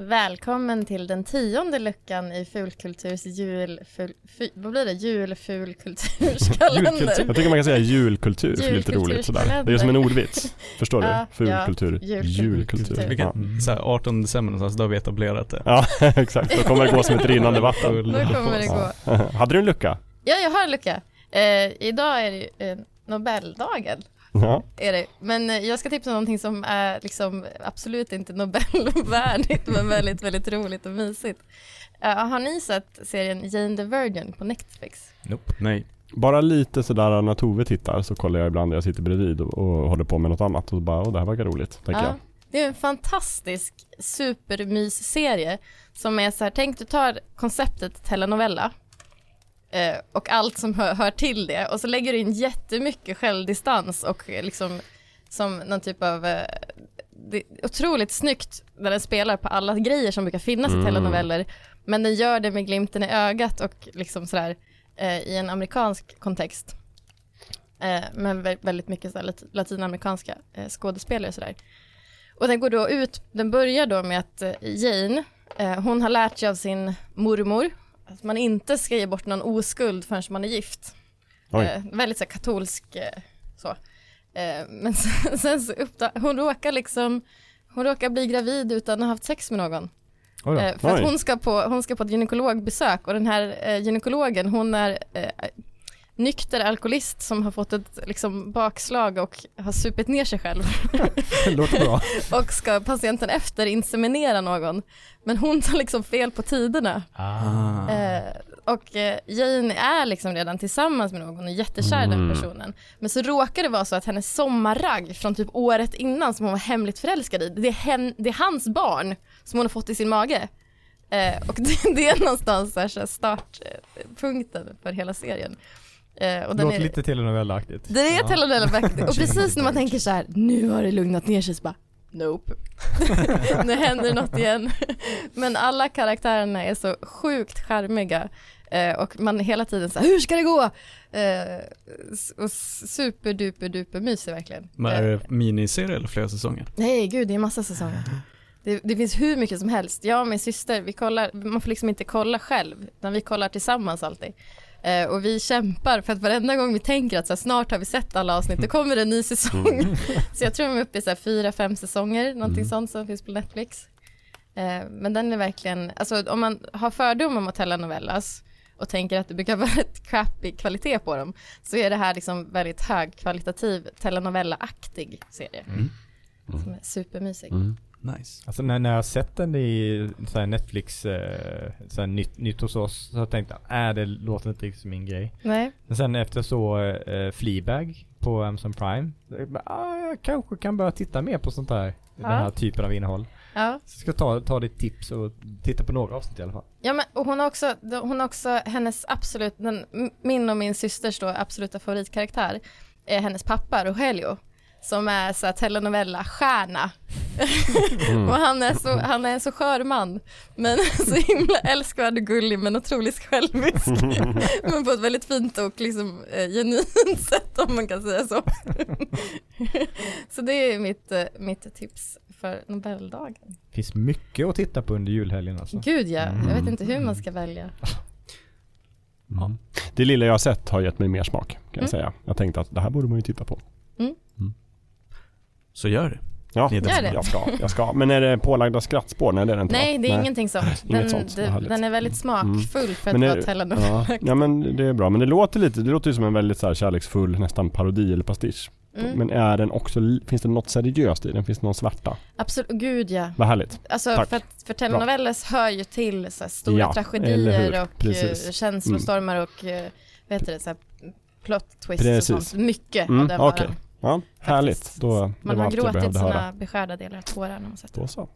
Välkommen till den tionde luckan i Fulkulturs jul... Ful, fy, vad blir det? Julfulkulturskalender. Julkultur. Jag tycker man kan säga julkultur, för det är lite roligt sådär. Det är som en ordvits. Förstår du? Fulkultur, ja, julkultur. julkultur. Ja. Vilket, så här 18 december någonstans, då har vi etablerat det. ja, exakt. Då kommer det gå som ett rinnande vatten. Då kommer det gå. Hade du en lucka? Ja, jag har en lucka. Eh, idag är det ju eh, Nobeldagen. Ja. Är det. Men eh, jag ska tipsa om någonting som är liksom absolut inte Nobelvärdigt men väldigt, väldigt roligt och mysigt. Eh, har ni sett serien Jane the Virgin på Netflix? Nope. Nej. Bara lite sådär när Tove tittar så kollar jag ibland när jag sitter bredvid och, och håller på med något annat och bara, åh det här verkar roligt, tänker jag. Det är en fantastisk supermysserie som är så här, tänk du tar konceptet telenovella eh, och allt som hör, hör till det. Och så lägger du in jättemycket självdistans och eh, liksom som någon typ av eh, det är otroligt snyggt när den spelar på alla grejer som brukar finnas Mm. i telenoveller. Men den gör det med glimten i ögat och liksom sådär eh, i en amerikansk kontext. Eh, men vä- väldigt mycket så här lat- latinamerikanska eh, skådespelare sådär. Och den går då ut, den börjar då med att Jane, hon har lärt sig av sin mormor att man inte ska ge bort någon oskuld förrän man är gift. Eh, väldigt så här, katolsk eh, så. Eh, men sen, sen så uppdag, hon råkar liksom, hon råkar bli gravid utan att ha haft sex med någon. Oj. Eh, för att hon ska, på, hon ska på ett gynekologbesök och den här eh, gynekologen hon är eh, nykter alkoholist som har fått ett liksom, bakslag och har supit ner sig själv låter bra. och ska patienten efter inseminera någon. Men hon tar liksom fel på tiderna. Ah. Och eh, Jane är liksom redan tillsammans med någon och jättekär i den Mm. personen. Men så råkar det vara så att hennes sommarragg från typ året innan som hon var hemligt förälskad i, det är, hen, det är hans barn som hon har fått i sin mage. Eh, och det, det är någonstans så här, så här startpunkten för hela serien. Eh, och Det den låter är, lite telenovellaaktigt. det är Ja. telenovellaktigt och precis när man tänker så här, nu har det lugnat ner sig så bara, nope. nu händer något igen. Men alla karaktärerna är så sjukt charmiga eh, och man hela tiden så här, hur ska det gå? Eh, och super duper duper mysig verkligen. Men Eh, är det miniserie eller flera säsonger? Nej, gud, det är massa säsonger. Det, det finns hur mycket som helst. Jag och min syster, vi kollar, man får liksom inte kolla själv, utan vi kollar tillsammans alltid. Eh, och vi kämpar för att varenda gång vi tänker att så här, snart har vi sett alla avsnitt, då kommer det en ny säsong. så jag tror de är uppe i så här, fyra, fem säsonger, någonting sånt som finns på Netflix. Eh, men den är verkligen, alltså om man har fördom om telenovellas och tänker att det brukar vara ett crappy kvalitet på dem, så är det här liksom väldigt högkvalitativ telenovella-aktig serie. Mm. Som är supermysig. Nice. Alltså när, när jag har sett den i så här Netflix, eh, så här nytt, nytt hos oss, så jag tänkt att äh, det låter inte riktigt som min grej. Nej, Men sen efter så eh, Fleabag på Amazon Prime, jag, bara, ah, jag kanske kan börja titta mer på sånt här, den här typen av innehåll. ja. Så jag ska ta, ta ditt tips och titta på några avsnitt i alla fall. Ja men och hon har också, hon har också hennes absolut, den, min och min systers då absoluta favoritkaraktär är hennes pappa Rogelio. Som är så här telenovella-stjärna. Och han är, så, han är en så skör man. Men så himla älskvärd och gullig men otroligt självisk. men på ett väldigt fint och liksom eh, genuint sätt om man kan säga så. så det är mitt, eh, mitt tips för Nobeldagen. Finns mycket att titta på under julhelgen alltså. Gud ja, jag vet Mm. inte hur man ska välja. Mm. Det lilla jag har sett har gett mig mer smak kan jag Mm. säga. Jag tänkte att det här borde man ju titta på. Så gör det. Ja, är Gör det. jag ska, jag ska. Men är det pålagda skrattspår? Nej det är det inte? Nej, det är ingenting sånt. Den, sånt, det, härligt. den är väldigt smakfull för att vara telenovella. Ja, ja men det är bra. Men det låter lite, det låter ju som en väldigt så här kärleksfull nästan parodi eller pastisch. Mm. Men är den också, finns det något seriöst i den? Finns det någon svarta? Absolut, gud ja. Vad härligt. Alltså Tack. för, att, för telenovelas hör ju till så här, stora Ja, tragedier och Precis. eh, känslostormar och eh, vad heter det, så här, plot twists Precis. och sånt. Mycket Mm, av den okej. varan. Ja, härligt. Då, Man har gråtit behövde sina höra. beskärda delar av tårar när man Då så.